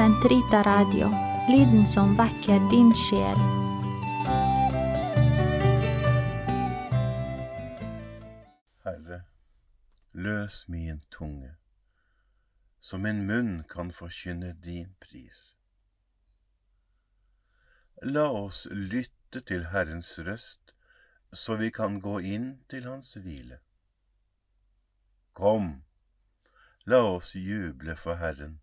Sentrita Radio, lyden som vekker din sjel. Herre, løs min tunge, så min munn kan forkynne din pris. La oss lytte til Herrens røst, så vi kan gå inn til Hans hvile. Kom, la oss juble for Herren,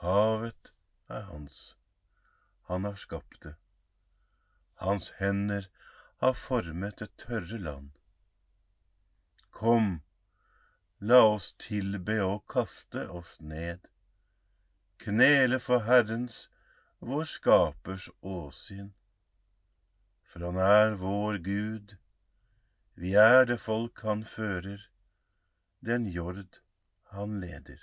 Havet er hans, han har skapt det. Hans hender har formet det tørre land. Kom, la oss tilbe og kaste oss ned, knele for Herrens, vår Skapers åsyn. For han er vår Gud, vi er det folk han fører, den jord han leder.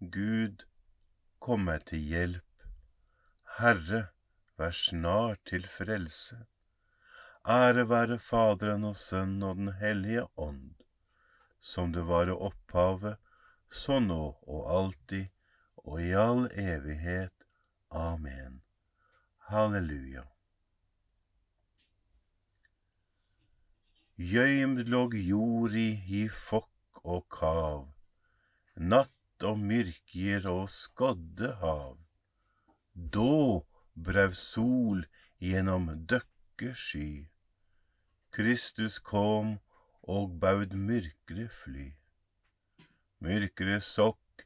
Gud, kom meg til hjelp. Herre, vær snart til frelse. Ære være Faderen og Sønnen og Den hellige ånd, som det var i opphavet, så nå og alltid, og i all evighet. Amen. Halleluja. Gjøymd låg jord i, i fokk og kav, natt og myrkjer og skodde hav. Då brev sol gjennom døkke sky. Kristus kom og baud myrkre fly. Myrkre sokk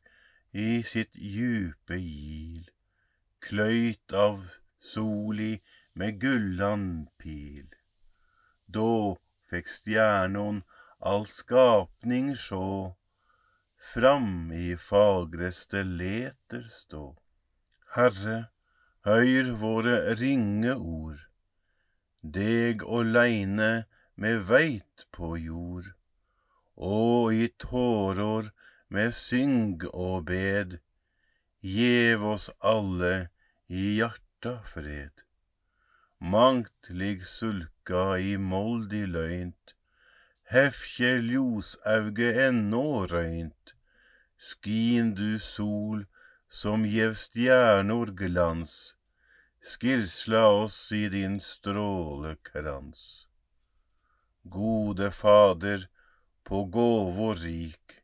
i sitt djupe gil, kløyt av soli med gullan pil. Då fikk stjernon all skapning sjå, fram i fagreste leter stå. Herre, høyr våre ringe ord, deg åleine med veit på jord, og i tårår med syng og bed, gjev oss alle i hjarta fred. Mangt ligg sulka i moldig løynt, hefkje ljosauge ennå røynt, skin du sol som gjev stjernor glans, skirsla oss i din strålekrans. Gode Fader, på gåvor rik,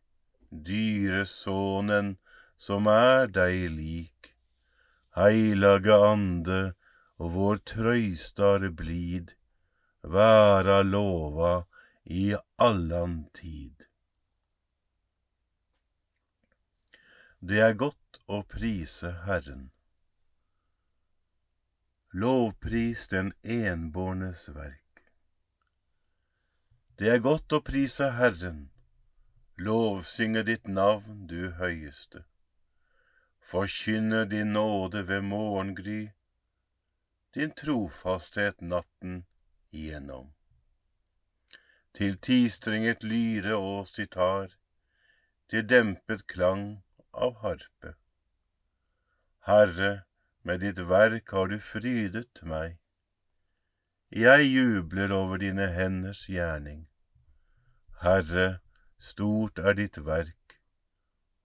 dyre Sonen som er deg lik, heilage Ande og vår trøystar blid, væra lova i allan tid. Det er godt å prise Herren. Lovpris den enbårnes verk. Det er godt å prise Herren, lovsynge ditt navn, du høyeste. Forkynne din nåde ved morgengry, din trofasthet natten igjennom. Til tistrenget lyre og sitar, til dempet klang av harpe. Herre, med ditt verk har du frydet meg. Jeg jubler over dine henders gjerning. Herre, stort er ditt verk,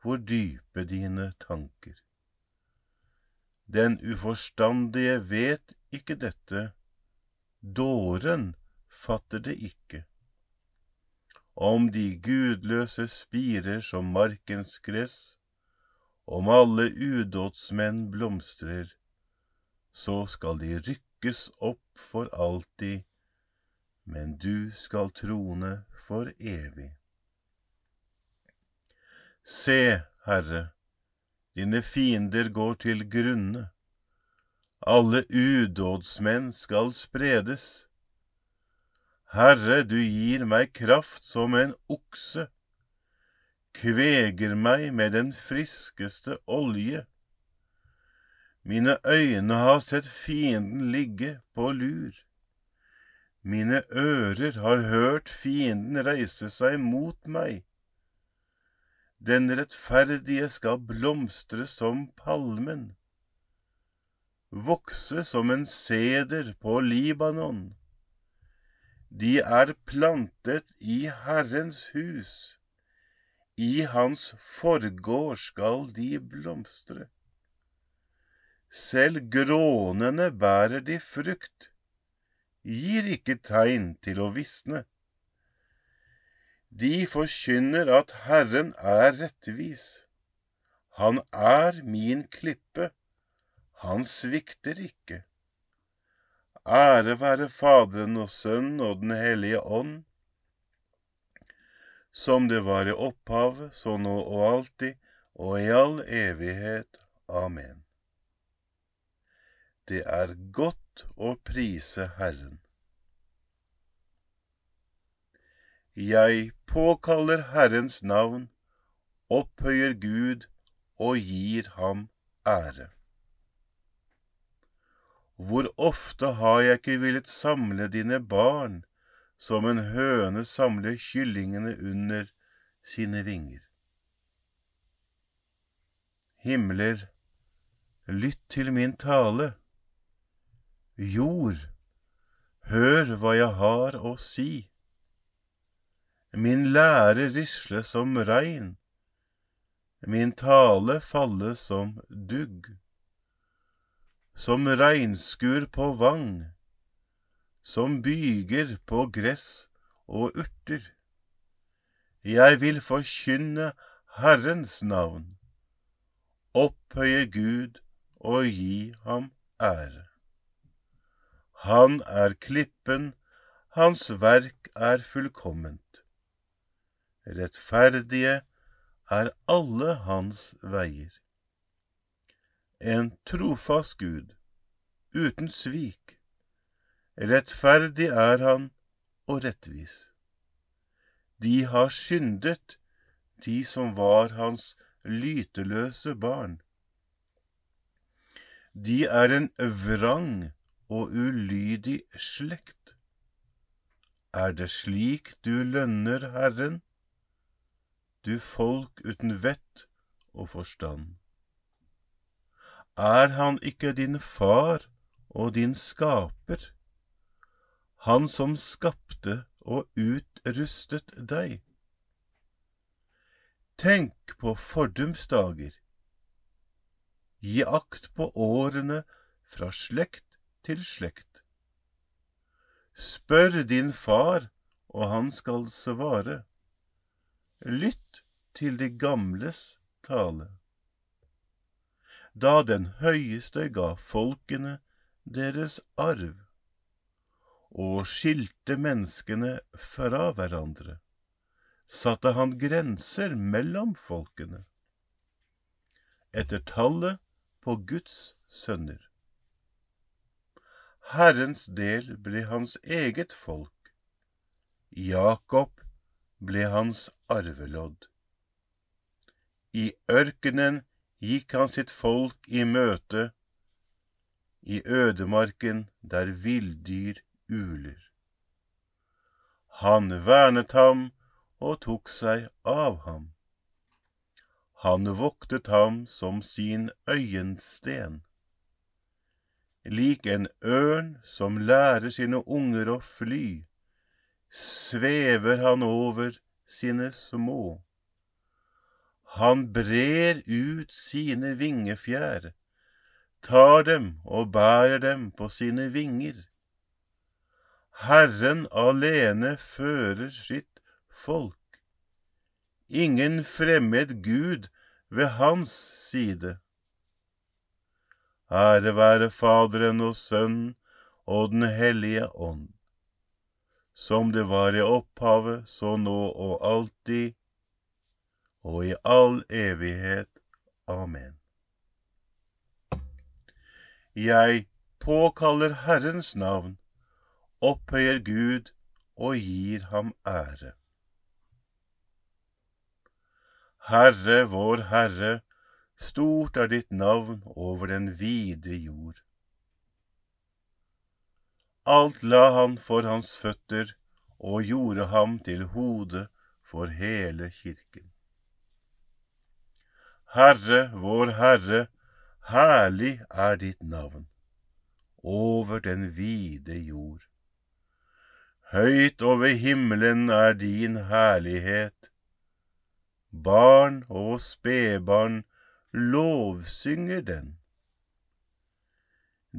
hvor dype dine tanker. Den uforstandige vet ikke dette, dåren fatter det ikke. Om de gudløse spirer som markens gress, om alle udådsmenn blomstrer, så skal de rykkes opp for alltid, men du skal trone for evig. Se, Herre, dine fiender går til grunne, alle udådsmenn skal spredes. Herre, du gir meg kraft som en okse, kveger meg med den friskeste olje. Mine øyne har sett fienden ligge på lur. Mine ører har hørt fienden reise seg mot meg. Den rettferdige skal blomstre som palmen, vokse som en seder på Libanon. De er plantet i Herrens hus, i hans forgård skal de blomstre. Selv grånene bærer de frukt, gir ikke tegn til å visne. De forkynner at Herren er rettvis. Han er min klippe, han svikter ikke. Ære være Faderen og Sønnen og Den hellige ånd, som det var i opphavet, så nå og alltid, og i all evighet. Amen. Det er godt å prise Herren. Jeg påkaller Herrens navn, opphøyer Gud og gir ham ære. Hvor ofte har jeg ikke villet samle dine barn, som en høne samler kyllingene under sine vinger. Himler, lytt til min tale Jord, hør hva jeg har å si. Min lære risle som regn, min tale falle som dugg. Som regnskur på vang, som byger på gress og urter. Jeg vil forkynne Herrens navn, opphøye Gud og gi ham ære. Han er klippen, hans verk er fullkomment. Rettferdige er alle hans veier. En trofast Gud, uten svik. Rettferdig er han og rettvis. De har skyndet, de som var hans lyteløse barn. De er en vrang og ulydig slekt. Er det slik du lønner Herren, du folk uten vett og forstand? Er han ikke din far og din skaper, han som skapte og utrustet deg? Tenk på fordums dager. Gi akt på årene fra slekt til slekt. Spør din far, og han skal svare. Lytt til de gamles tale. Da den høyeste ga folkene deres arv, og skilte menneskene fra hverandre, satte han grenser mellom folkene, etter tallet på Guds sønner. Herrens del ble hans eget folk. Jakob ble hans arvelodd. I ørkenen gikk han sitt folk i møte, i ødemarken der villdyr uler. Han vernet ham og tok seg av ham. Han voktet ham som sin øyensten. Lik en ørn som lærer sine unger å fly, svever han over sine små. Han brer ut sine vingefjær, tar dem og bærer dem på sine vinger. Herren alene fører sitt folk ingen fremmed Gud ved hans side. Ære være Faderen og Sønnen og Den hellige ånd, som det var i opphavet, så nå og alltid, og i all evighet. Amen. Jeg påkaller Herrens navn, opphøyer Gud og gir ham ære. Herre, vår Herre, stort er ditt navn over den vide jord. Alt la han for hans føtter og gjorde ham til hode for hele kirken. Herre, vår Herre, herlig er ditt navn over den vide jord. Høyt over himmelen er din herlighet barn og spedbarn lovsynger den.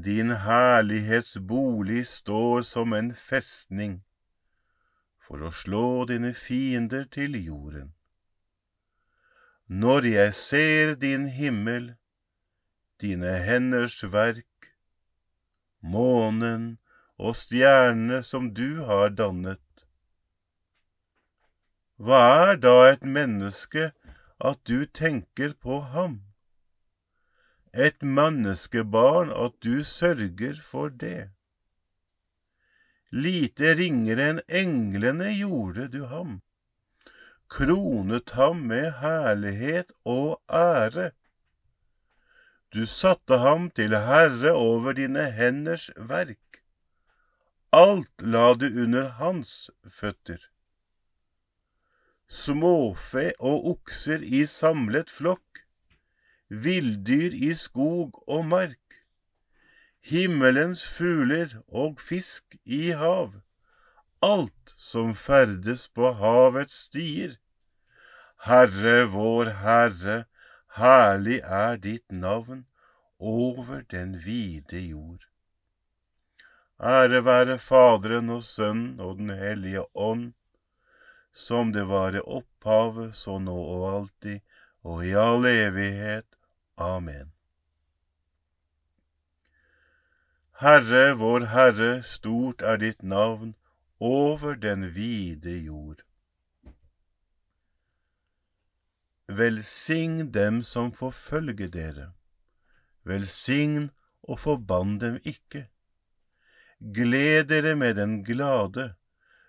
Din herlighetsbolig står som en festning for å slå dine fiender til jorden. Når jeg ser din himmel, dine henders verk, månen og stjernene som du har dannet, hva er da et menneske at du tenker på ham? Et menneskebarn at du sørger for det? Lite ringere enn englene gjorde du ham, kronet ham med herlighet og ære. Du satte ham til herre over dine henders verk. Alt la du under hans føtter småfe og okser i samlet flokk, villdyr i skog og mark, himmelens fugler og fisk i hav, alt som ferdes på havets stier. Herre vår Herre, herlig er ditt navn over den vide jord. Ære være Faderen og Sønnen og Den hellige ånd, som det var i opphavet, så nå og alltid, og i all evighet. Amen. Herre, vår Herre, stort er ditt navn over den vide jord. Velsign dem som forfølger dere, velsign og forbann dem ikke. Gled dere med den glade,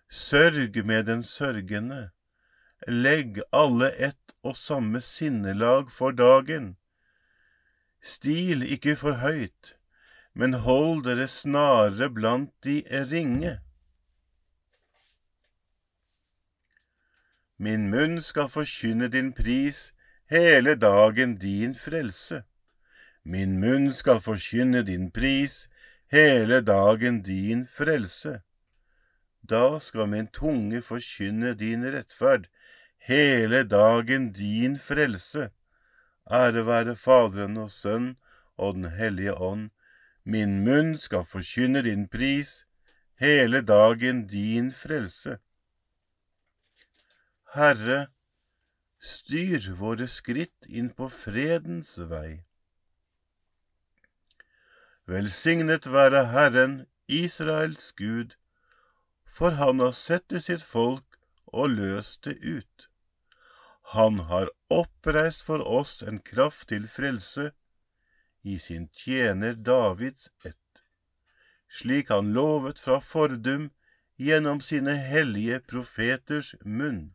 Sørg med den sørgende. Legg alle ett og samme sinnelag for dagen. Stil ikke for høyt, men hold dere snarere blant de ringe. Min munn skal forkynne din pris, hele dagen din frelse. Min munn skal forkynne din pris, hele dagen din frelse. Da skal min tunge forkynne din rettferd, hele dagen din frelse. Ære være Faderen og Sønn og Den hellige ånd. Min munn skal forkynne din pris, hele dagen din frelse. Herre, styr våre skritt inn på fredens vei. Velsignet være Herren, Israels Gud, for han har sett til sitt folk og løst det ut. Han har oppreist for oss en kraft til frelse i sin tjener Davids ett, slik han lovet fra fordum gjennom sine hellige profeters munn,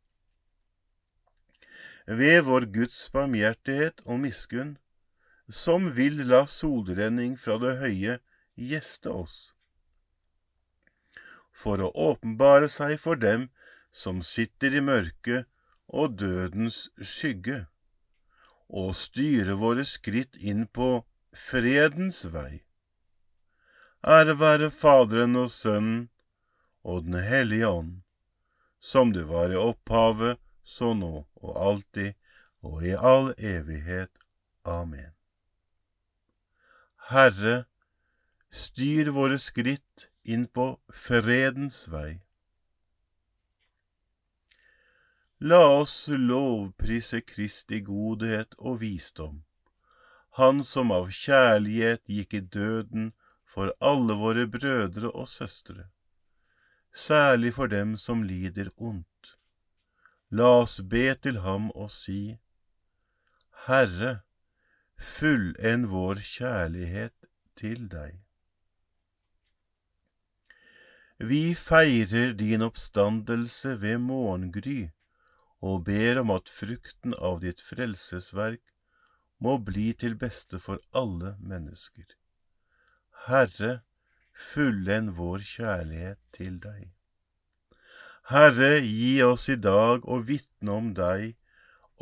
Ved vår Guds barmhjertighet og miskunn, som vil la solrenning fra det høye gjeste oss, for å åpenbare seg for dem som sitter i mørket og dødens skygge, og styre våre skritt inn på fredens vei. Ære være Faderen og Sønnen og Den hellige ånd, som det var i opphavet, så nå og alltid, og i all evighet. Amen. Herre, styr våre skritt inn på fredens vei. La oss lovprise Kristi godhet og visdom, Han som av kjærlighet gikk i døden for alle våre brødre og søstre, særlig for dem som lider ondt. La oss be til ham og si, Herre, fullend vår kjærlighet til deg. Vi feirer din oppstandelse ved morgengry og ber om at frukten av ditt frelsesverk må bli til beste for alle mennesker. Herre, fullend vår kjærlighet til deg. Herre, gi oss i dag å vitne om deg,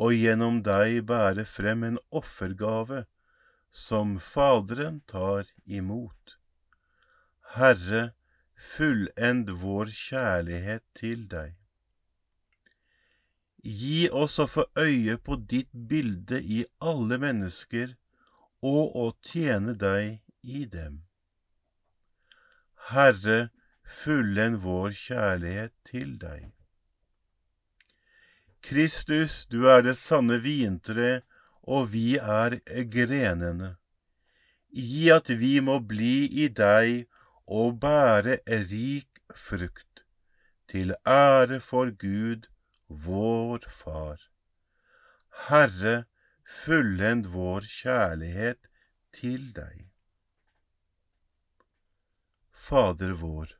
og gjennom deg bære frem en offergave som Faderen tar imot. Herre, fullend vår kjærlighet til deg. Gi oss å få øye på ditt bilde i alle mennesker, og å tjene deg i dem. Herre, fullend vår kjærlighet til deg. Kristus, du er det sanne vintre, og vi er grenene. Gi at vi må bli i deg og bære rik frukt, til ære for Gud vår Far. Herre, fullend vår kjærlighet til deg. Fader vår,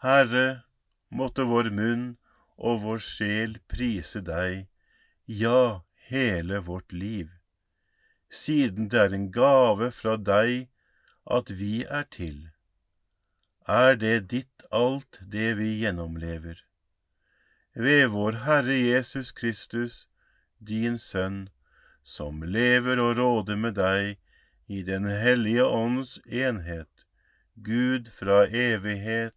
Herre, måtte vår munn og vår sjel prise deg, ja, hele vårt liv, siden det er en gave fra deg at vi er til. Er det ditt alt det vi gjennomlever. Ved vår Herre Jesus Kristus, din Sønn, som lever og råder med deg i Den hellige ånds enhet, Gud fra evighet